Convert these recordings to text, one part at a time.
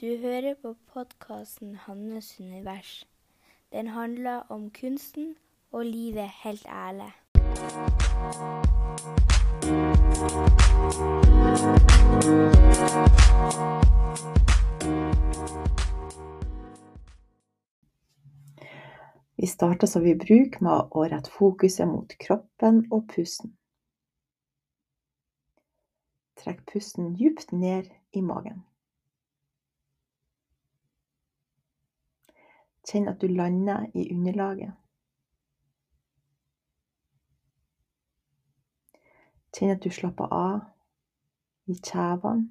Du hører på podkasten 'Hannes univers'. Den handler om kunsten og livet helt ærlig. Vi starter som vi bruker med å rette fokuset mot kroppen og pusten. Trekk pusten djupt ned i magen. Kjenn at du lander i underlaget. Kjenn at du slapper av i kjevene,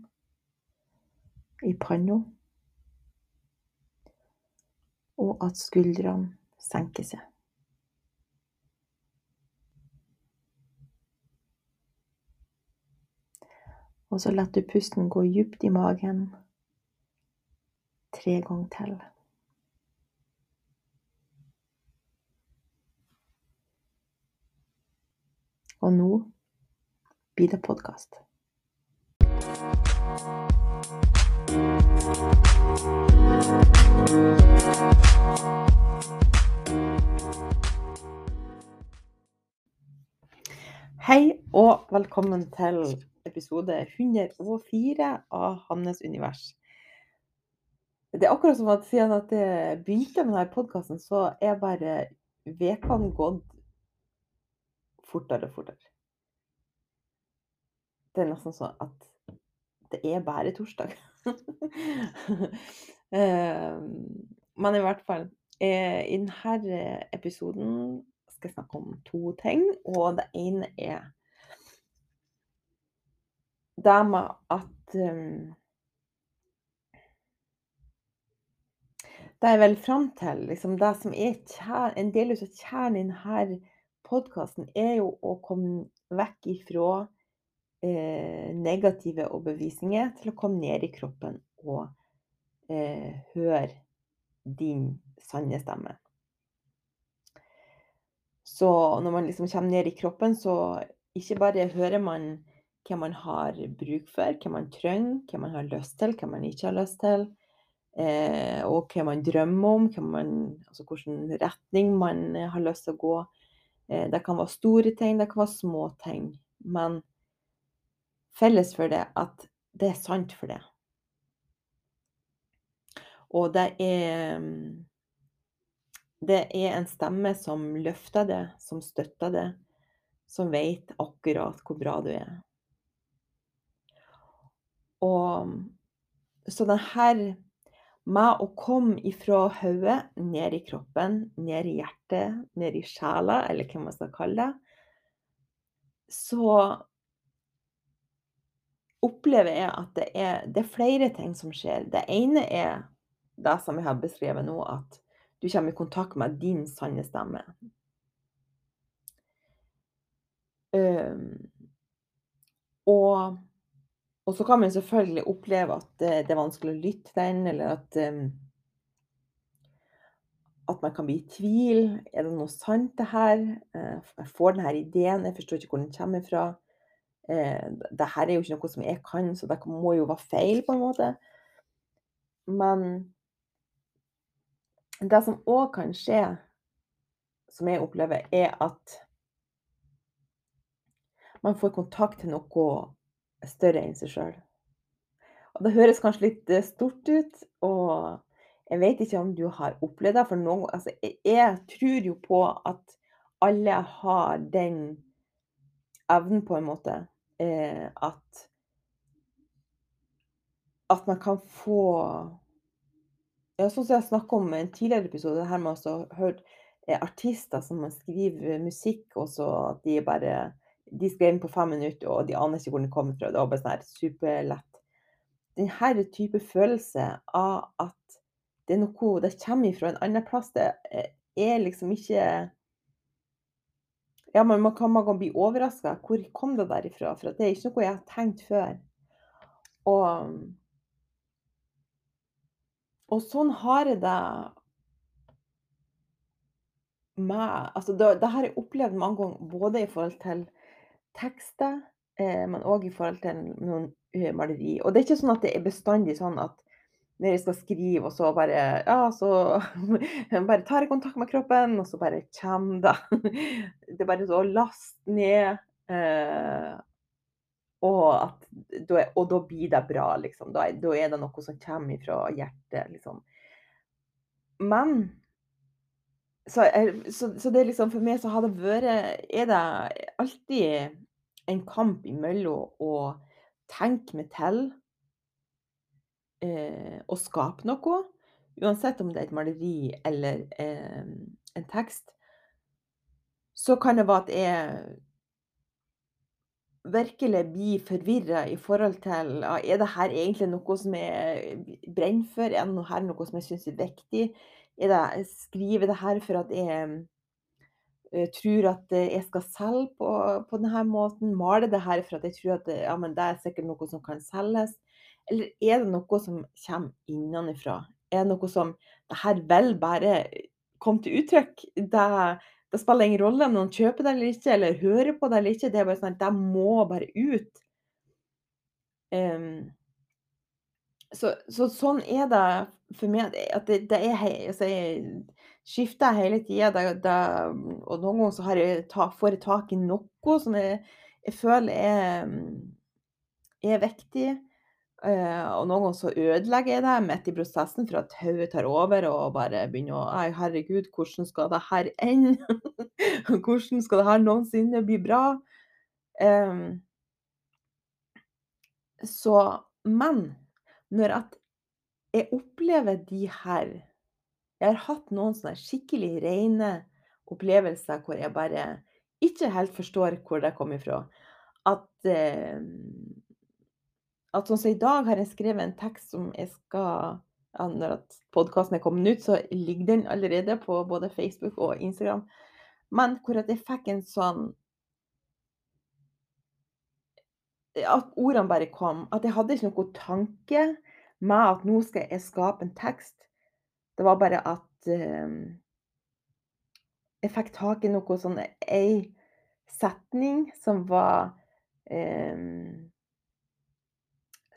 i panna, og at skuldrene senker seg. Og så lar du pusten gå djupt i magen tre ganger til. Og nå blir det podkast. Hei og velkommen til episode 104 av Hannes univers. Det er akkurat som at siden at jeg begynte med denne podkasten, så er bare ukene gått fortere og fortere. Det er nesten sånn at det er bare torsdag. Eh, Men i hvert fall, eh, i denne episoden skal jeg snakke om to ting. Og det ene er det med at um, Det jeg vil fram til, liksom det som er kjern, en del av kjernen i denne podkasten, er jo å komme vekk ifra eh, negative overbevisninger til å komme ned i kroppen og eh, høre din sanne stemme. Så når man liksom kommer ned i kroppen, så ikke bare hører man hva man har bruk for, hva man trenger, hva man har lyst til, hva man ikke har lyst til, eh, og hva man drømmer om, man, altså hvilken retning man har lyst til å gå. Eh, det kan være store ting, det kan være små ting. Men felles for det at det er sant for det. Og det er det er en stemme som løfter det, som støtter det, som vet akkurat hvor bra du er. Og så det med å komme ifra hodet ned i kroppen, ned i hjertet, ned i sjela, eller hva man skal kalle det, så opplever jeg at det er, det er flere ting som skjer. Det ene er det som jeg har beskrevet nå, at du kommer i kontakt med din sanne stemme. Um, og, og, så kan man selvfølgelig oppleve at det, det er vanskelig å lytte til den, eller at um, at man kan bli i tvil. Er det noe sant, det her? Uh, jeg får denne ideen, jeg forstår ikke hvor den kommer fra. Dette er jo ikke noe som jeg kan, så det må jo være feil, på en måte. Men det som òg kan skje, som jeg opplever, er at man får kontakt til noe større enn seg sjøl. Det høres kanskje litt eh, stort ut, og jeg vet ikke om du har opplevd det. For noen, altså, jeg tror jo på at alle har den evnen, på en måte, eh, at At man kan få ja, sånn som jeg snakka om i en tidligere episode, det her med å høre eh, artister som skriver musikk, og så at de bare De skrev den på fem minutter, og de aner ikke hvor den kommer fra. Det var bare sånn her superlett. Denne type følelse av at det er noe Det kommer fra en annen plass. Det eh, er liksom ikke ja, man, man, kan, man kan bli overraska. Hvor kom det derifra? For det er ikke noe jeg har tenkt før. Og og sånn har jeg det med altså det har jeg opplevd mange ganger, både i forhold til tekster, eh, men òg i forhold til noen maleri. Og det er ikke sånn at det er bestandig sånn at når jeg skal skrive, og så bare Ja, så bare tar jeg kontakt med kroppen, og så bare kommer det Det er bare så å laste ned, eh, og at og da blir det bra, liksom. Da er det noe som kommer fra hjertet, liksom. Men så, så, så det er liksom for meg så har det vært Er det alltid en kamp imellom å tenke meg til eh, og skape noe, uansett om det er et maleri eller eh, en tekst, så kan det være at jeg virkelig blir forvirra i forhold til Er det her egentlig noe som jeg brenner for? Er det her noe som jeg syns er viktig? Er det, jeg skriver det her for at jeg eh, tror at eh, jeg skal selge på, på denne måten? Maler det her for at jeg tror at ja, det er sikkert noe som kan selges? Eller er det noe som kommer innenfra? Er det noe som det her vil bare komme til uttrykk? Det, det spiller ingen rolle om noen kjøper det eller ikke, eller hører på det eller ikke. Det er bare sånn at det må bare ut. Um, så, så, sånn er det for meg. At det, det er altså jeg skifter hele tida. Og noen ganger så har jeg ta, får jeg tak i noe som jeg, jeg føler er, er viktig. Uh, og noen ganger så ødelegger jeg det midt i prosessen for at hodet tar over og bare begynner å Ei, herregud, hvordan skal det her ende? hvordan skal det her noensinne bli bra? Um, så Men når at jeg opplever de her Jeg har hatt noen sånne skikkelig rene opplevelser hvor jeg bare ikke helt forstår hvor det kom ifra. At eh, at sånn som i dag har jeg skrevet en tekst som jeg skal ja, Når podkasten er kommet ut, så ligger den allerede på både Facebook og Instagram. Men hvor at jeg fikk en sånn At ordene bare kom. At jeg hadde ikke noen tanke med at nå skal jeg skape en tekst. Det var bare at eh, jeg fikk tak i noe sånn ei setning som var eh,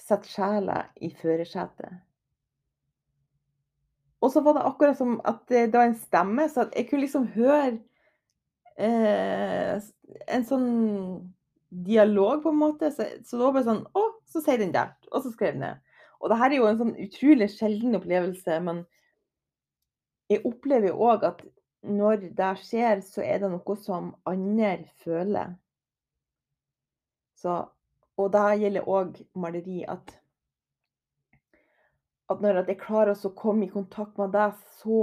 Sett sjela i førersetet. Og så var det akkurat som at det var en stemme, så jeg kunne liksom høre eh, en sånn dialog, på en måte. Så, så det var bare sånn Å, så sier den der. Og så skrev den ned. Og det her er jo en sånn utrolig sjelden opplevelse, men jeg opplever jo òg at når det skjer, så er det noe som andre føler. Så og det gjelder òg maleri. At, at når jeg klarer å komme i kontakt med det, så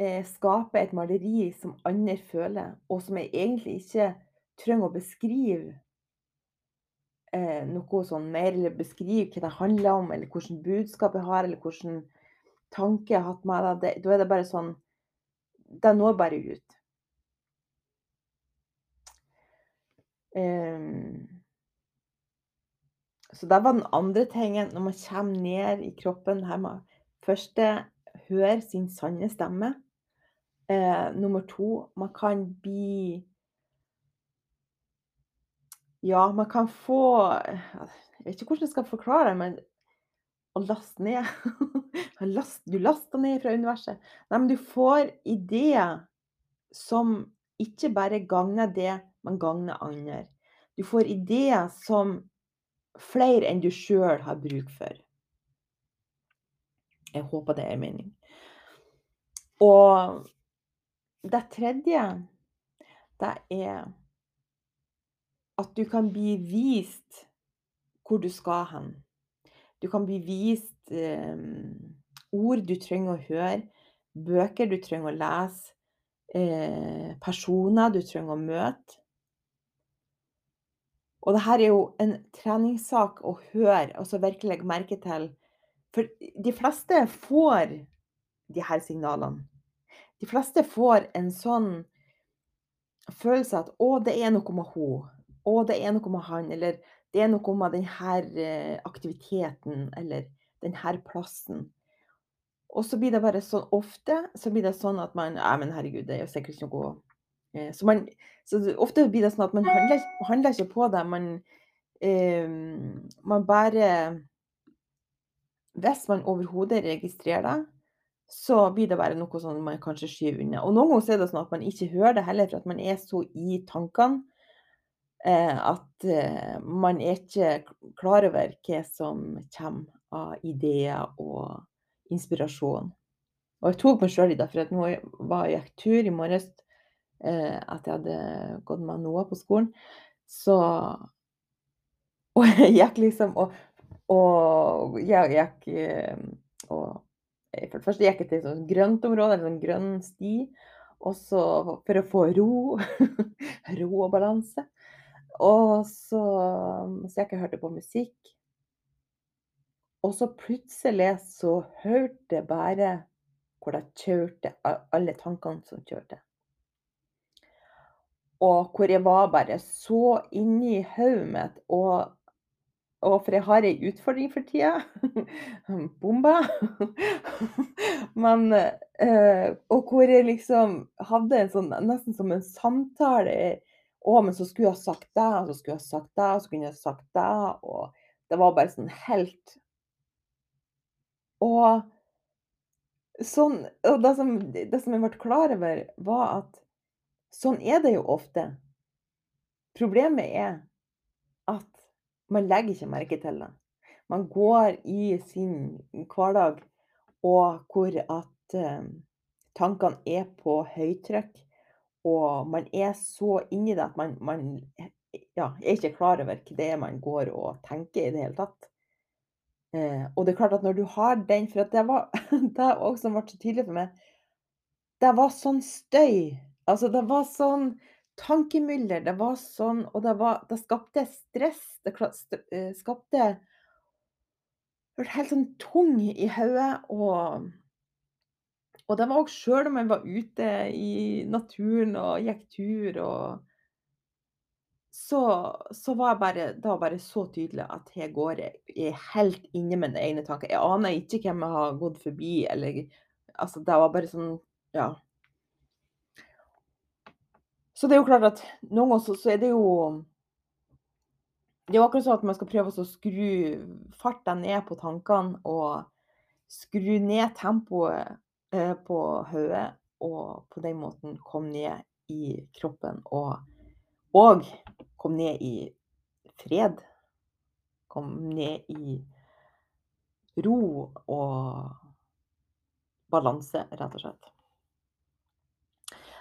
eh, skaper jeg et maleri som andre føler, og som jeg egentlig ikke trenger å beskrive eh, noe sånn mer, eller beskrive hva det handler om, eller hvilket budskap jeg har, eller hvilken tanke jeg har hatt med deg, Da er det bare sånn Det når bare ut. Um, så det var den andre tingen, når man kommer ned i kroppen her med Første hør sin sanne stemme. Uh, nummer to, man kan bli Ja, man kan få Jeg vet ikke hvordan jeg skal forklare det, men å laste ned Du laster ned fra universet. Nei, men du får ideer som ikke bare gagner det, men gagner andre. Du får ideer som flere enn du sjøl har bruk for. Jeg håper det er mening. Og det tredje, det er at du kan bli vist hvor du skal hen. Du kan bli vist eh, ord du trenger å høre, bøker du trenger å lese, eh, personer du trenger å møte. Og det her er jo en treningssak å høre, og så virkelig legge merke til. For de fleste får de her signalene. De fleste får en sånn følelse at 'Å, det er noe med hun'. 'Å, det er noe med han'. Eller 'det er noe med denne eh, aktiviteten'. Eller 'denne plassen'. Og så blir det bare sånn ofte så blir det sånn at man 'Ja, men herregud, det er jo sikkert ikke noe Eh, så, man, så ofte blir det sånn at man handler, handler ikke på det. Man, eh, man bare hvis man overhodet registrerer det, så blir det bare noe sånn man kanskje skyver unna. Og noen ganger er det sånn at man ikke hører det heller, for at man er så i tankene, at eh, man er ikke klar over hva som kommer av ideer og inspirasjon. Og jeg tok meg sjøl i det, for at nå var jeg gikk tur i morges, eh, etter jeg hadde gått med Noah på skolen, så Og jeg gikk liksom og og jeg gikk, eh, og eh, for det første gikk jeg til et sånt grønt område, en sånn grønn sti, og så for å få ro ro og balanse. Og så så jeg ikke hørte på musikk. Og så plutselig så hørte jeg bare hvor det kjørte, alle tankene som kjørte. Og hvor jeg var bare så inni hodet mitt, og og for jeg har ei utfordring for tida. Bomba. Men eh, og hvor jeg liksom hadde en sånn nesten som en samtale. Å, men så skulle jeg ha sagt det, og så skulle jeg ha sagt det, og så kunne jeg ha sagt det, og det var bare sånn helt Og sånn og det som det som jeg ble klar over, var at sånn er det jo ofte. Problemet er at man legger ikke merke til det. Man går i sin hverdag og hvor at eh, tankene er på høytrykk, og man er så inni det at man man ja, er ikke klar over hva det er man går og tenker i det hele tatt. Eh, og det er klart at når du har den for det var det òg som ble så tydelig for meg, det var sånn støy. Altså, det var sånn tankemylder, det var sånn og det var det skapte stress. Det eh, skapte helt sånn tung i hodet, og det var òg sjøl om jeg var ute i naturen og gikk tur og så så var jeg bare var bare så tydelig at her går jeg jeg er helt inne med mine egne tanker. Jeg aner ikke hvem jeg har gått forbi eller altså, det var bare sånn ja. Så det er jo klart at noen ganger så så er det jo det er jo akkurat sånn at man skal prøve å skru farten ned på tankene og skru ned tempoet, på hodet, og på den måten kom ned i kroppen og og kom ned i fred. Kom ned i ro og balanse, rett og slett.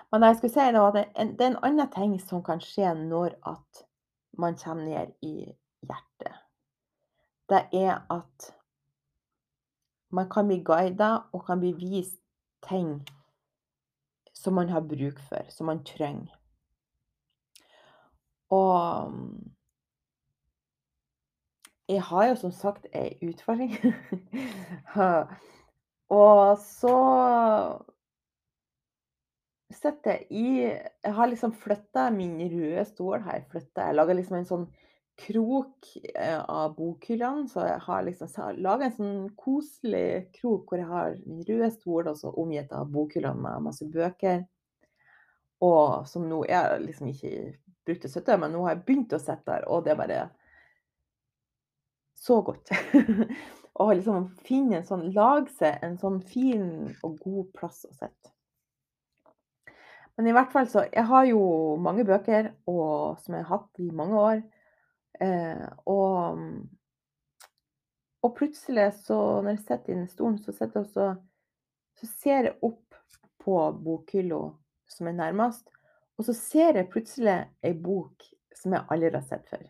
Men det jeg skulle si, det var det det er en annen ting som kan skje når at man kommer ned i hjertet. Det er at man kan bli guida og kan bli vist ting som man har bruk for, som man trenger. Og jeg har jo som sagt ei utfordring. Og så sitter jeg i Jeg har liksom flytta min røde stol her Flyttet, jeg laga liksom en sånn krok, eh, av bokhyllene, så jeg har liksom laga en sånn koselig krok hvor jeg har min røde stol, og så omgitt av bokhyllene med masse bøker. Og som nå har liksom ikke brukt å støtte, men nå har jeg begynt å sitte der, og det er bare så godt. Å liksom finne en sånn lage seg en sånn fin og god plass å sitte. Men i hvert fall så Jeg har jo mange bøker og som jeg har hatt i mange år. Eh, og og plutselig så når jeg sitter i den stolen, så sitter jeg og så ser jeg opp på bokhylla som er nærmest, og så ser jeg plutselig ei bok som jeg aldri har sett før.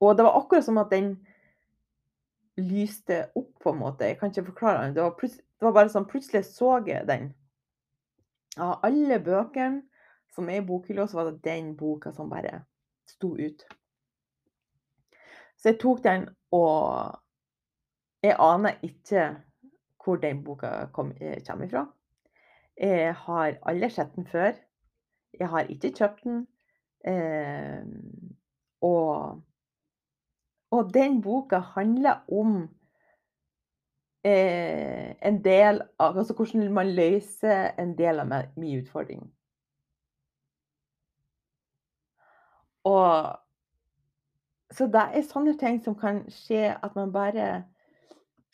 Og det var akkurat som at den lyste opp, på en måte. Jeg kan ikke forklare. Det var det var bare sånn plutselig så jeg den. Av alle bøkene som er i bokhylla, så var det den boka som bare sto ut. Så jeg tok den, og jeg aner ikke hvor den boka kom eh, kommer ifra. Jeg har aldri sett den før. Jeg har ikke kjøpt den. Eh, og og den boka handler om eh, en del av altså hvordan man løser en del av min utfordring. Og så det er sånne ting som kan skje at man bare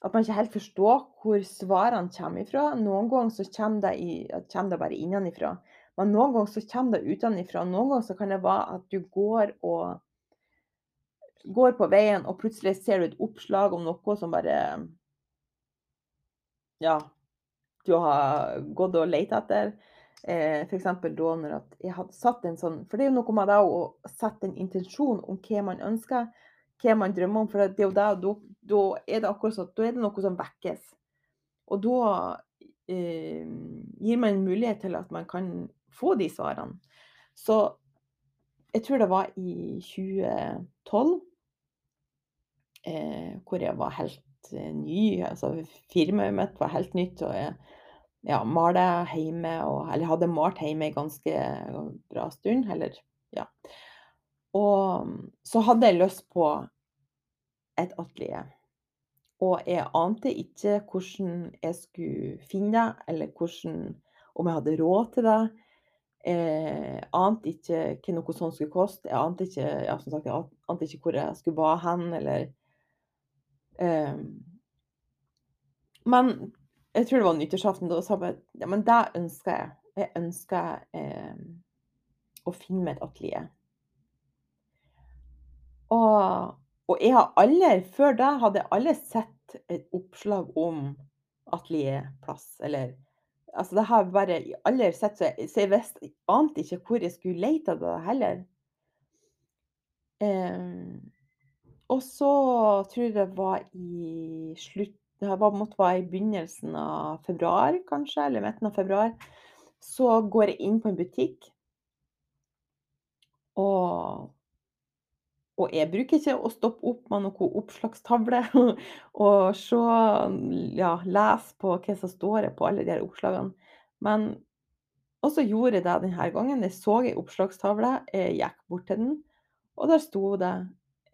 at man ikke helt forstår hvor svarene kommer ifra. Noen ganger så kommer det, i, kommer det bare innenfra. Men noen ganger så kommer det utenfra. Noen ganger så kan det være at du går og går på veien, og plutselig ser du et oppslag om noe som bare Ja, du har gått og leita etter. Eh, F.eks. da når jeg hadde satt en sånn For det er jo noe med det å sette en intensjon om hva man ønsker, hva man drømmer om. For det er jo det, da, da er det akkurat sånn, da er det noe som vekkes. Og da eh, gir man en mulighet til at man kan få de svarene. Så jeg tror det var i 2012 eh, hvor jeg var helt eh, ny. Altså firmaet mitt var helt nytt. og jeg ja, male hjemme, og, eller hadde malt hjemme en ganske bra stund. Eller, ja. Og så hadde jeg lyst på et atelier. Og jeg ante ikke hvordan jeg skulle finne det, eller hvordan, om jeg hadde råd til det. Jeg ante ikke hva noe sånt skulle koste. Jeg ante ikke, ja, sagt, jeg ante ikke hvor jeg skulle være hen, eller um, Men jeg tror det var nyttårsaften, da sa jeg ja, men det ønsker jeg. Jeg ønsker eh, å finne meg et atelier. Og, og, jeg har aldri, før da hadde jeg aldri sett et oppslag om atelierplass, eller Altså, det har jeg bare aldri sett, så jeg, så jeg visste, ante ikke hvor jeg skulle lete etter det heller. Eh, og så tror jeg det var i slutt det var, måtte være i begynnelsen av februar, kanskje, eller midten av februar. Så går jeg inn på en butikk. Og, og jeg bruker ikke å stoppe opp med noen oppslagstavle og se, ja, lese på hva som står på alle de her oppslagene. Men også gjorde jeg det denne gangen. Jeg så ei oppslagstavle, jeg gikk bort til den, og der sto det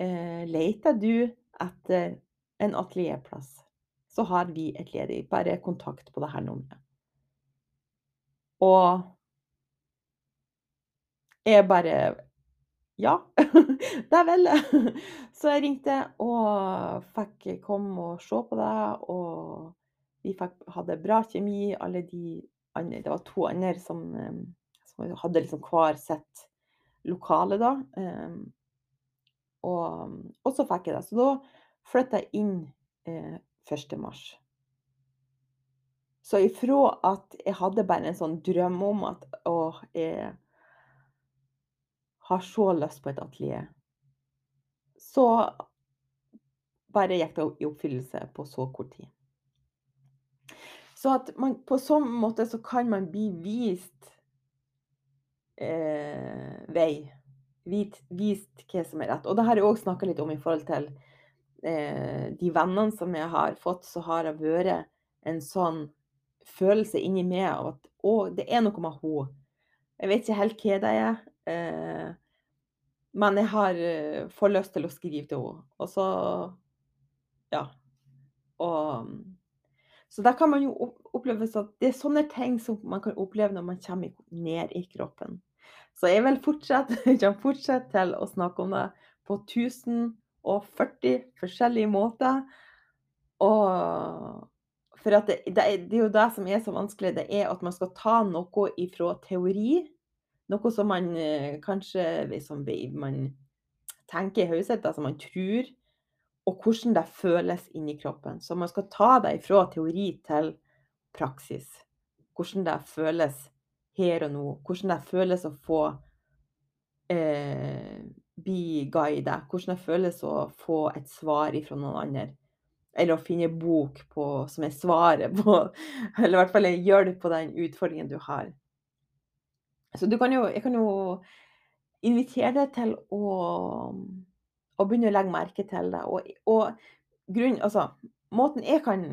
eh, Leter du etter en atelierplass? Så har vi et ledig. Bare kontakt på dette nummeret. Og jeg bare Ja, det er vel det. Så jeg ringte og fikk komme og se på det. Og vi fikk, hadde bra kjemi. Alle de andre Det var to andre som, som hadde liksom hver sitt lokale, da. Og, og, så fikk jeg det. Så da flytta jeg inn eh, 1. mars. Så ifra at jeg hadde bare en sånn drøm om at å, jeg har så lyst på et atelier, så bare gikk det i oppfyllelse på så kort tid. Så at man, på sånn måte så kan man bli vist eh, vei. Vist, vist hva som er rett. Og det har jeg òg snakka litt om i forhold til de vennene som jeg har fått, så har det vært en sånn følelse inni meg av at å, det er noe med henne. Jeg vet ikke helt hva det er. Eh, men jeg har eh, får lyst til å skrive til henne. Og så Ja. Og Så da kan man jo oppleve at det er sånne ting som man kan oppleve når man kommer ned i kroppen. Så jeg vil fortsette, jeg fortsette til å snakke om det på 1000 og 40 forskjellige måter. Og for det, det, det, er jo det som er så vanskelig, det er at man skal ta noe ifra teori. Noe som man eh, kanskje som man tenker i hodet som man tror. Og hvordan det føles inni kroppen. Så man skal ta det ifra teori til praksis. Hvordan det føles her og nå. Hvordan det føles å få eh, bli guidet. Hvordan det føles å få et svar fra noen andre. Eller å finne bok på, som er svaret på Eller i hvert fall en hjelp på den utfordringen du har. Så du kan jo, jeg kan jo invitere deg til å, å begynne å legge merke til det. Og, og grunn, altså, måten jeg kan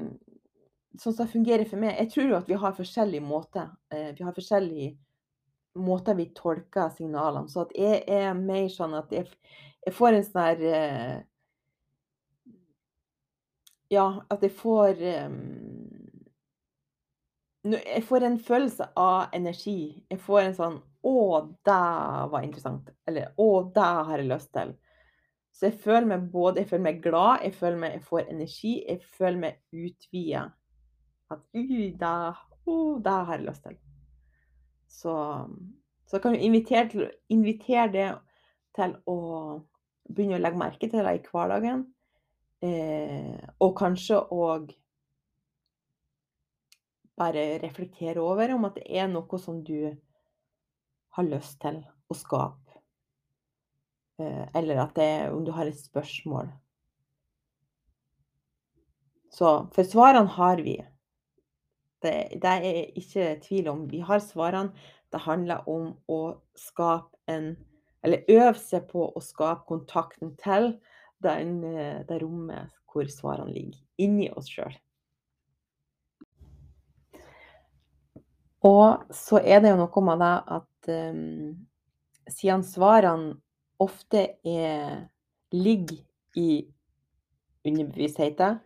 Sånn som det fungerer for meg Jeg tror jo at vi har forskjellige måter. Eh, vi har forskjellige måter vi tolker signalene. Så jeg er mer sånn at jeg, jeg får en sånn her eh, Ja, at jeg får um, Jeg får en følelse av energi. Jeg får en sånn 'Å, det var interessant.' Eller 'Å, det har jeg lyst til'. Så jeg føler meg både jeg føler meg glad, jeg føler meg jeg får energi, jeg føler meg utvida. At uh, da, oh, da har jeg lyst til. Så, så kan du invitere, til, invitere det til å begynne å legge merke til det i hverdagen. Eh, og kanskje òg bare reflektere over om at det er noe som du har lyst til å skape. Eh, eller at det om du har et spørsmål. Så for svarene har vi. Det, det er ikke tvil om. Vi har svarene. Det handler om å skape en Eller øve seg på å skape kontakten til den, eh, det rommet hvor svarene ligger. Inni oss sjøl. Og så er det jo noe med det at um, siden svarene ofte er, ligger i underbevisstheten,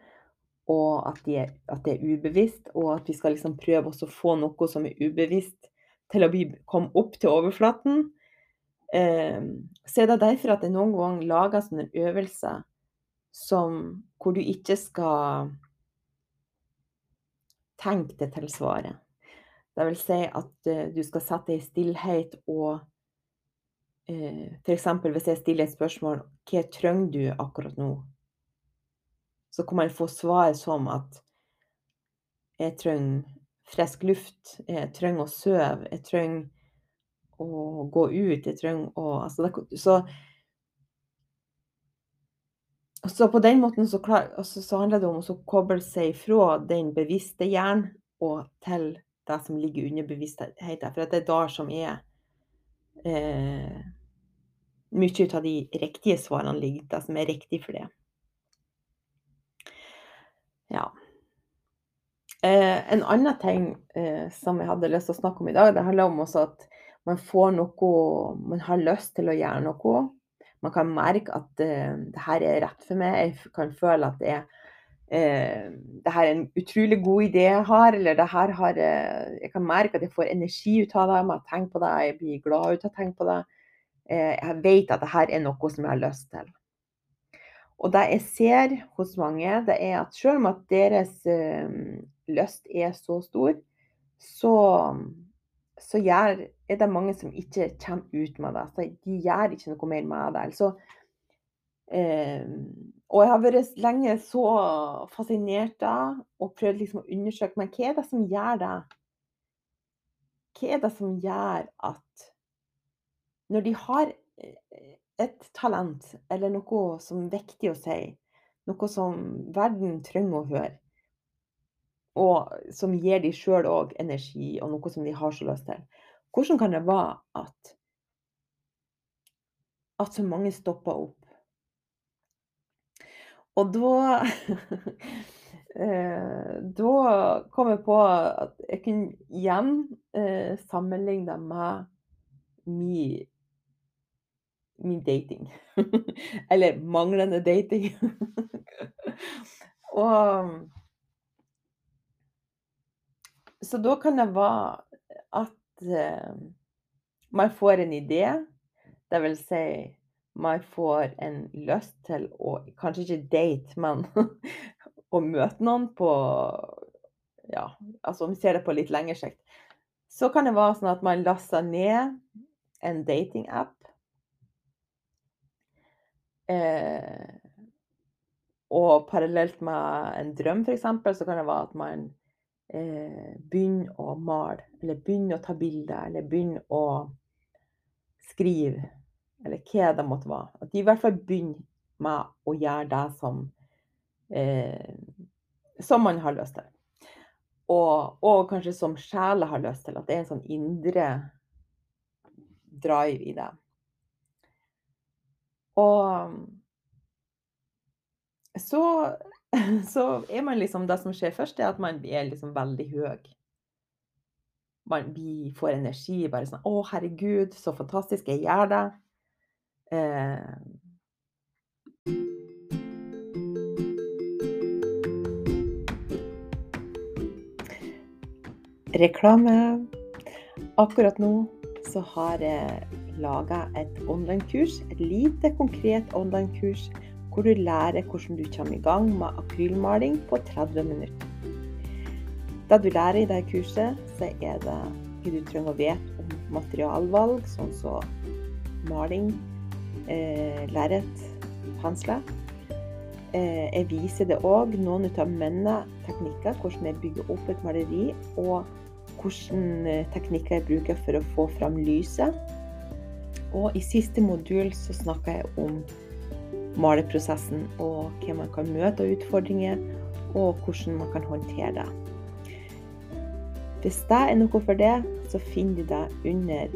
og at, de er, at, det er ubevisst, og at vi skal liksom prøve å få noe som er ubevisst, til å komme opp til overflaten, Eh, så er det derfor at det noen ganger lages sånne øvelser som, hvor du ikke skal tenke det til svaret. Det vil si at uh, du skal sette deg i stillhet og uh, F.eks. hvis jeg stiller et spørsmål Hva trenger du akkurat nå? Så kan man få svar som at jeg trenger frisk luft, jeg trenger å sove, jeg trenger å gå ut, jeg trenger å altså det, så, så på den måten så, klar, altså, så handler det om å koble seg fra den bevisste hjernen og til det som ligger under bevisstheten. For det er der som er eh, Mye av de riktige svarene ligger, det som er riktig for det. Ja. Eh, en annen ting eh, som jeg hadde lyst til å snakke om i dag, det handler om også at man får noe Man har lyst til å gjøre noe. Man kan merke at eh, det her er rett for meg. Jeg kan føle at det er eh, det her er en utrolig god idé jeg har, eller det her har eh, Jeg kan merke at jeg får energi ut av det jeg å tenke på det, jeg blir glad ut av å tenke på det. Eh, jeg vet at det her er noe som jeg har lyst til. Og det jeg ser hos mange, det er at selv om at deres eh, lyst er så stor, så, så gjør, er det mange som ikke kommer ut med det. Så de gjør ikke noe mer med det. Altså, eh, og jeg har vært lenge så fascinert av og prøvd liksom å undersøke men hva er det som gjør det? Hva er det som gjør at når de har eh, et talent eller noe som er viktig å si, noe som verden trenger å høre, og som gir de sjøl òg energi, og noe som de har så lyst til, hvordan kan det være at at så mange stopper opp? Og da eh, Da kom jeg på at jeg kunne igjen eh, sammenligne med min min dating. Eller manglende dating. Og Så da kan det være at uh, man får en idé. Det vil si man får en lyst til å kanskje ikke date, men å møte noen på Ja, altså om vi ser det på litt lengre sikt, så kan det være sånn at man laster ned en datingapp. Eh, og parallelt med en drøm, f.eks., så kan det være at man eh, begynner å male, eller begynner å ta bilder, eller begynner å skrive eller hva det måtte være. At de i hvert fall begynner med å gjøre det som, eh, som man har lyst til. Og, og, kanskje som sjela har lyst til. At det er en sånn indre drive i det. Og så, så er man liksom Det som skjer først, er at man er liksom veldig høy. Man får energi. Bare sånn 'Å, herregud, så fantastisk. Jeg gjør det.' Eh, reklame. Akkurat nå så har jeg laga et online-kurs, et lite, konkret online-kurs, hvor du lærer hvordan du kommer i gang med akrylmaling på 30 minutter. Det du lærer i dette kurset, så er det hva du trenger å vite om materialvalg, sånn som maling, eh, lerret, pensler. Eh, jeg viser det òg noen av mine teknikker, hvordan jeg bygger opp et maleri, og hvilke eh, teknikker jeg bruker for å få fram lyset. Og i siste modul så snakker jeg om maleprosessen og hva man kan møte av utfordringer, og hvordan man kan håndtere det. Hvis det er noe for det, så finner du det under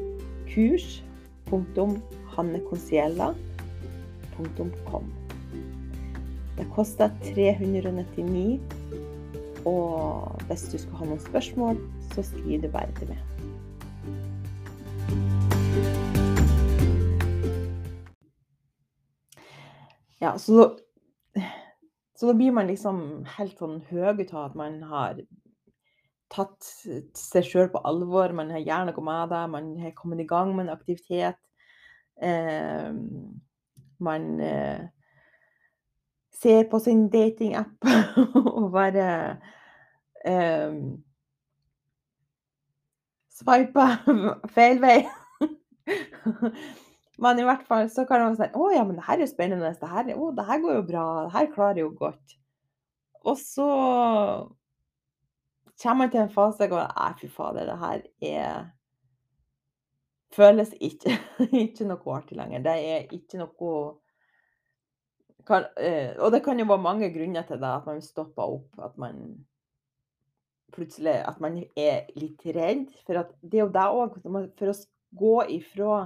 kurs.hannekonsiella.com. Det koster 399, og hvis du skal ha noen spørsmål, så skriv det bare til meg. Ja, så, så da blir man liksom helt sånn høy ut av at man har tatt seg sjøl på alvor, man har gjort noe med det, man har kommet i gang med en aktivitet. Eh, man eh, ser på sin datingapp og bare eh, Sveiper feil vei. Men i hvert fall så kan man si å ja, men det her er jo spennende. Det her, å, det her går jo bra. Det her klarer jeg jo godt. Og så kommer man til en fase der går Nei, fy fader, det her er Føles ikke, ikke noe artig lenger. Det er ikke noe kan, eh, og det kan jo være mange grunner til det, at man stopper opp. At man plutselig at man er litt redd. For det er jo det òg. For å gå ifra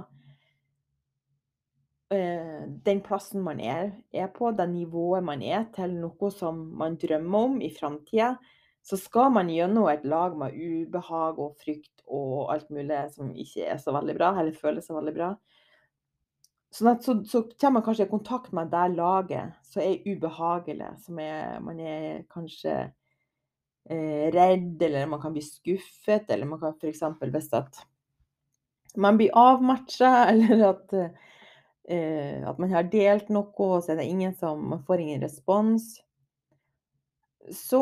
den plassen man er, er, på, det nivået man er, til noe som man drømmer om i framtida, så skal man gjennom et lag med ubehag og frykt og alt mulig som ikke er så veldig bra, eller føles så veldig bra. Sånn at, så, så, kommer man kanskje i kontakt med det laget som er ubehagelig, som er, man er kanskje eh, redd, eller man kan bli skuffet, eller man kan f.eks. hvis at man blir avmatcha, eller at, eh, at man har delt noe, og så er det ingen som Man får ingen respons. Så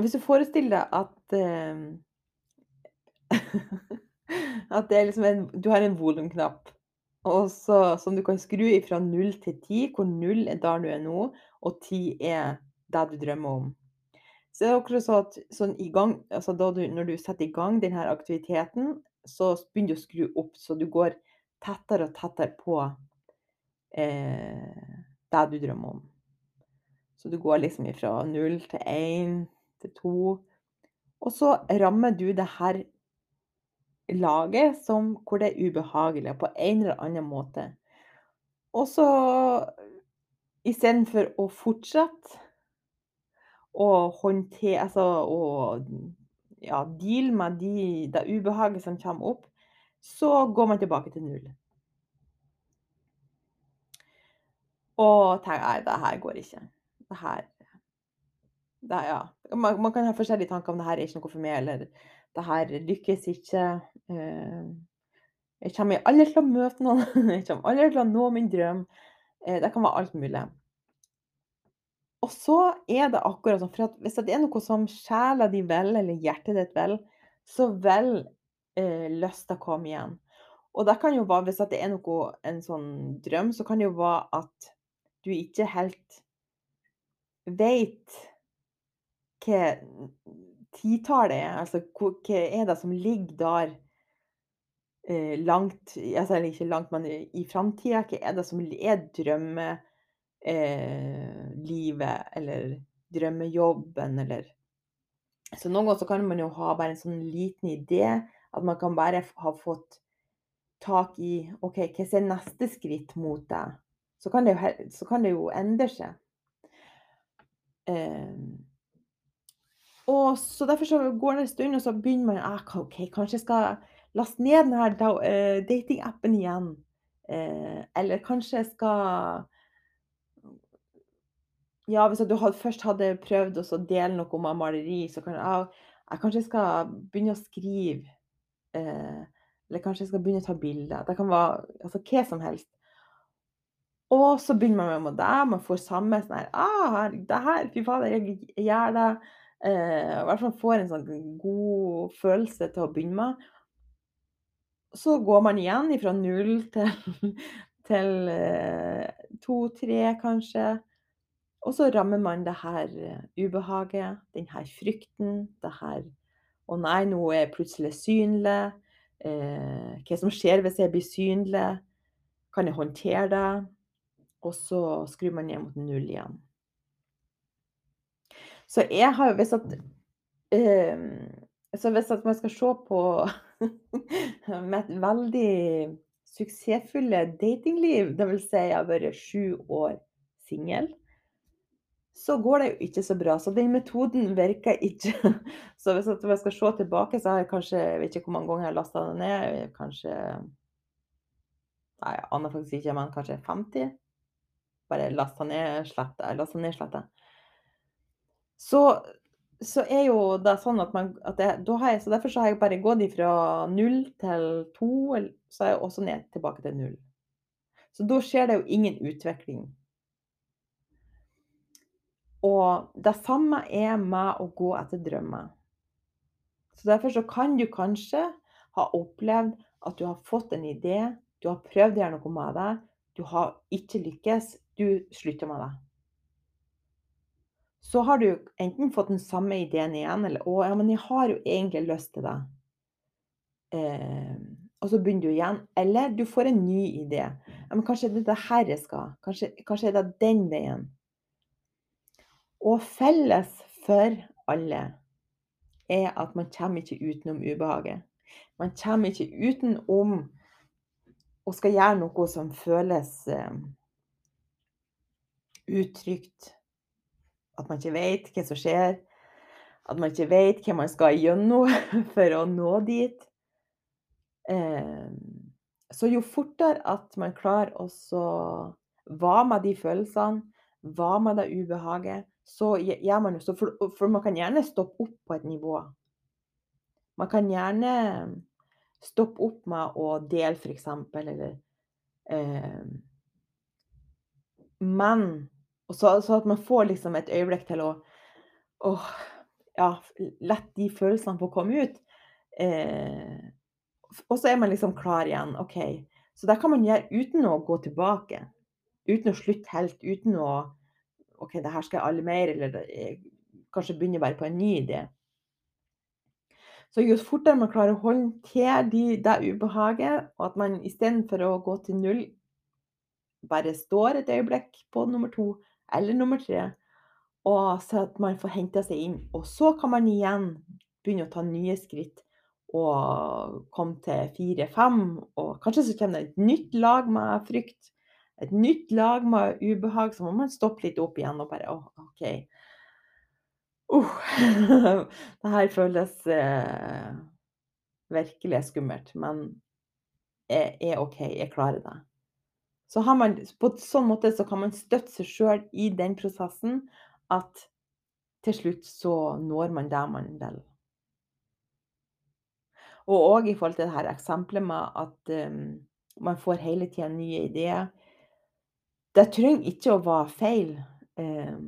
hvis du forestiller deg at eh, At det er liksom en, du har en volumknapp som du kan skru fra 0 til 10, hvor 0 er der du er nå, og 10 er det du drømmer om. Så det er akkurat så at sånn gang, altså du, når du setter i gang denne aktiviteten, så begynner du å skru opp, så du går tettere og tettere på eh, det du drømmer om. Så du går liksom fra 0 til 1 til 2. Og så rammer du det her laget som, hvor det er ubehagelig på en eller annen måte. Og så istedenfor å fortsette å håndtere Altså å ja, deale med de, det ubehaget som kommer opp, så går man tilbake til null. Og tenker nei, det her går ikke. Det her det, ja. man, man, kan ha forskjellige tanker om det her er ikke noe for meg, eller det her lykkes ikke. Eh, jeg kommer aldri til å møte noen. Jeg kommer aldri til å nå min drøm. Eh, det kan være alt mulig. Og så er det akkurat sånn, for hvis det er noe som sjela di vil, eller hjertet ditt vil, så vil eh, å komme igjen. Og det kan jo være, hvis det er noe, en sånn drøm, så kan det jo være at du ikke helt vet hva titallet er. Altså hva er det som ligger der eh, langt altså ikke langt, men i framtida? Hva er det som er drømmelivet, eh, eller drømmejobben, eller Så noen ganger så kan man jo ha bare en sånn liten idé. At man kan bare ha fått tak i OK, hva er neste skritt mot deg? Så kan det jo, kan det jo endre seg. Um, og så Derfor så går det en stund, og så begynner man ah, OK, kanskje jeg skal laste ned denne uh, datingappen igjen. Uh, eller kanskje jeg skal Ja, hvis du hadde, først hadde prøvd å dele noe om maleri, så kan ah, jeg kanskje skal begynne å skrive Eller kanskje jeg skal begynne å ta bilder. Det kan være altså hva som helst. Og så begynner man med det, man får samme sånn her ah, 'Det her, fy fader, jeg gjør det.' Eh, I hvert fall får en sånn god følelse til å begynne med. Så går man igjen fra null til til eh, to-tre, kanskje. Og så rammer man det her ubehaget, den her frykten, det her 'Å nei, nå er jeg plutselig synlig. Eh, hva som skjer hvis jeg blir synlig? Kan jeg håndtere det?' Og så skrur man ned mot null igjen. Så jeg har jo visst at eh, så hvis at man skal se på med et veldig suksessfulle datingliv, vil si jeg har vært sju år singel, så går det jo ikke så bra. Så den metoden virker ikke. Så hvis jeg skal se tilbake, så har jeg kanskje Jeg vet ikke hvor mange ganger jeg har lasta den ned. Kanskje Nei, jeg aner faktisk ikke, men kanskje 50? Bare lasta ned, sletta, lasta ned, sletta. Så, så er jo det sånn at man at jeg, da har jeg, Så derfor så har jeg bare gått fra null til to, så er jeg også ned tilbake til null. Så da skjer det jo ingen utvikling. Og det samme er med å gå etter drømmer. Så derfor så kan du kanskje ha opplevd at du har fått en idé, du har prøvd å gjøre noe med det, du har ikke lykkes, du slutter med det. Så har du enten fått den samme ideen igjen, eller 'Å ja, men jeg har jo egentlig lyst til det'. Eh, og så begynner du igjen. Eller du får en ny idé. Ja, men kanskje det er det her jeg skal. Kanskje, kanskje er det den veien. Og felles for alle er at man kommer ikke utenom ubehaget. Man kommer ikke utenom å skal gjøre noe som føles eh, utrygt. At man ikke vet hva som skjer. At man ikke vet hva man skal gjennom for å nå dit. Eh, så jo fortere at man klarer å være med de følelsene, være med det ubehaget, så gjør man jo så for, for man kan gjerne stoppe opp på et nivå. Man kan gjerne stoppe opp med å dele, f.eks., eller eh, Men så, så, at man får liksom et øyeblikk til å åh, ja, La de følelsene få komme ut. Eh, og så er man liksom klar igjen. OK. Så det kan man gjøre uten å gå tilbake. Uten å slutte helt. Uten å OK, det her skal jeg alle mer, eller kanskje begynne bare på en ny idé. Så jo fortere man klarer å håndtere de, det ubehaget, og at man istedenfor å gå til null, bare står et øyeblikk på nummer to eller nummer tre, og så at man får henta seg inn. Og så kan man igjen begynne å ta nye skritt og komme til fire-fem, og kanskje så kommer det et nytt lag med frykt et nytt lag med ubehag, så må man stoppe litt opp igjen og bare oh, OK. Uh, det her føles eh, virkelig skummelt, men jeg er OK, jeg klarer det. Så har man, på sånn måte så kan man støtte seg sjøl i den prosessen at til slutt så når man der man vil. Og òg i forhold til dette eksempelet med at um, man får hele tida nye ideer. Det trenger ikke å være feil, eh,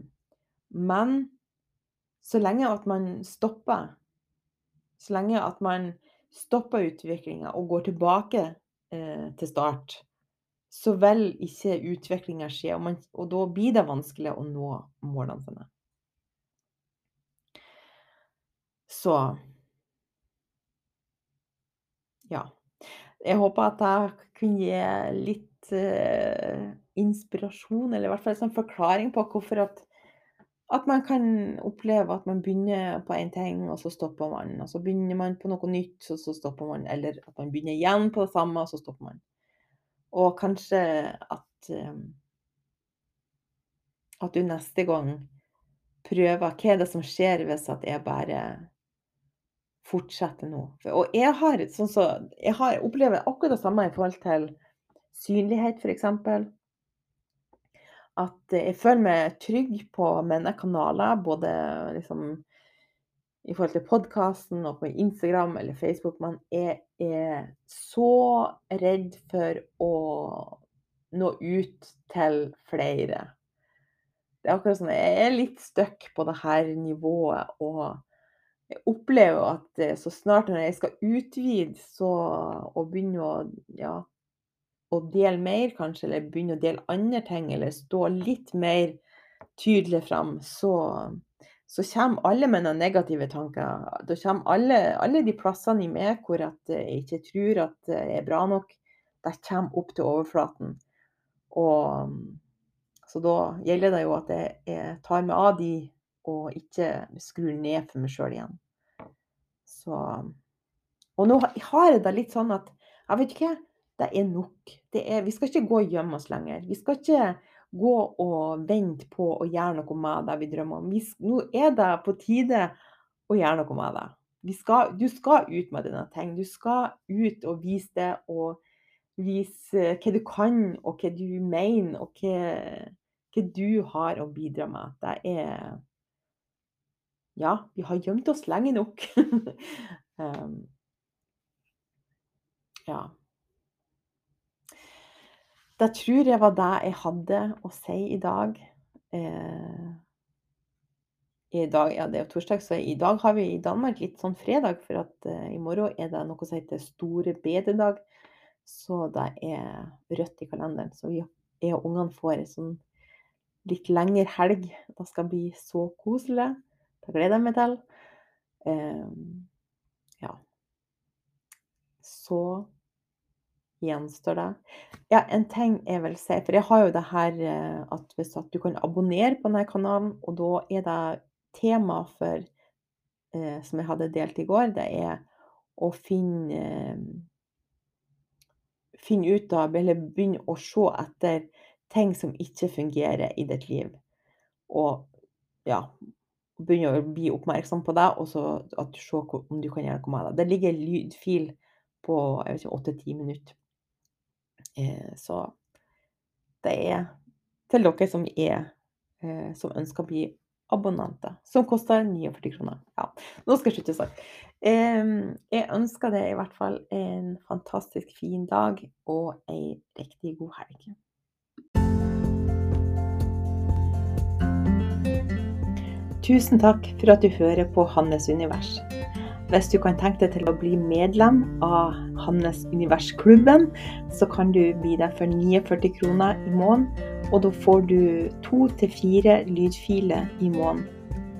men så lenge at man stopper Så lenge at man stopper utviklinga og går tilbake eh, til start, så vil ikke utviklinga skje, og, man, og da blir det vanskelig å nå målene sine. Så Ja. Jeg håper at jeg kunne gi litt eh, inspirasjon, eller i hvert fall en sånn forklaring på hvorfor at, at man kan oppleve at man begynner på én ting, og så stopper man. Og så begynner man på noe nytt, og så stopper man. Eller at man begynner igjen på det samme, og så stopper man. Og kanskje at um, at du neste gang prøver Hva er det som skjer hvis at jeg bare fortsetter nå? Og jeg har, sånn så, jeg har opplever akkurat det samme i forhold til synlighet, f.eks at jeg føler meg trygg på mine kanaler, både liksom i forhold til podkasten og på Instagram eller Facebook. Man er, er så redd for å nå ut til flere. Det er akkurat sånn Jeg er litt stuck på det her nivået. Og jeg opplever at eh, så snart når jeg skal utvide så, og begynne å, ja, å dele mer, kanskje, eller begynne å dele andre ting, eller stå litt mer tydelig fram, så så kommer alle med noen negative tanker. Da kommer alle, alle de plassene i meg hvor jeg ikke tror at det er bra nok, de kommer opp til overflaten. Og, så da gjelder det jo at jeg, jeg tar meg av de, og ikke skrur ned for meg sjøl igjen. Så Og nå har jeg det litt sånn at jeg vet ikke, det er nok. Det er, vi skal ikke gå og gjemme oss lenger. Vi skal ikke gå og vente på å gjøre noe med det vi drømmer om. Vi, nå er det på tide å gjøre noe med det. Skal, du skal ut med dine ting. Du skal ut og vise det, og vise hva du kan, og hva du mener, og hva, hva du har å bidra med. Det er Ja, vi har gjemt oss lenge nok. um, ja. Det tror jeg var det jeg hadde å si i dag. Eh, I dag, ja det er jo torsdag, så i dag har vi i Danmark litt sånn fredag, for at eh, i morgen er det noe som heter store bededag. Så det er rødt i kalenderen. Så vi, jeg og ungene får en sånn litt lengre helg. Det skal bli så koselig. Det gleder jeg meg til. Eh, ja. Så gjenstår det. Ja, en ting jeg vil si, for jeg har jo det her eh, at hvis at du kan abonnere på denne kanalen, og da er det tema for eh, Som jeg hadde delt i går, det er å finne eh, Finne ut av, eller begynne å se etter ting som ikke fungerer i ditt liv. Og ja Begynne å bli oppmerksom på det, og så at du ser om du kan gjøre noe med det. Det ligger lydfil på åtte-ti minutter. Eh, så det er til dere som er eh, som ønsker å bli abonnenter, som koster 49 kroner. Ja, nå skal jeg slutte snart. Jeg ønsker deg i hvert fall en fantastisk fin dag og ei riktig god helg. Tusen takk for at du hører på Hannes univers. Hvis du kan tenke deg til å bli medlem av Hannes Univers-klubben, så kan du bli det for 49 kroner i måneden. Og da får du to til fire lydfiler i måneden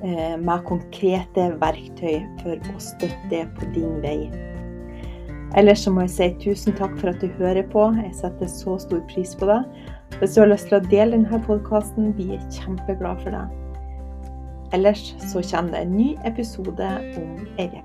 eh, med konkrete verktøy for å støtte deg på din vei. Ellers så må jeg si tusen takk for at du hører på. Jeg setter så stor pris på det. Hvis du har lyst til å dele denne podkasten, blir jeg kjempeglad for det. Ellers så kommer det en ny episode om uke.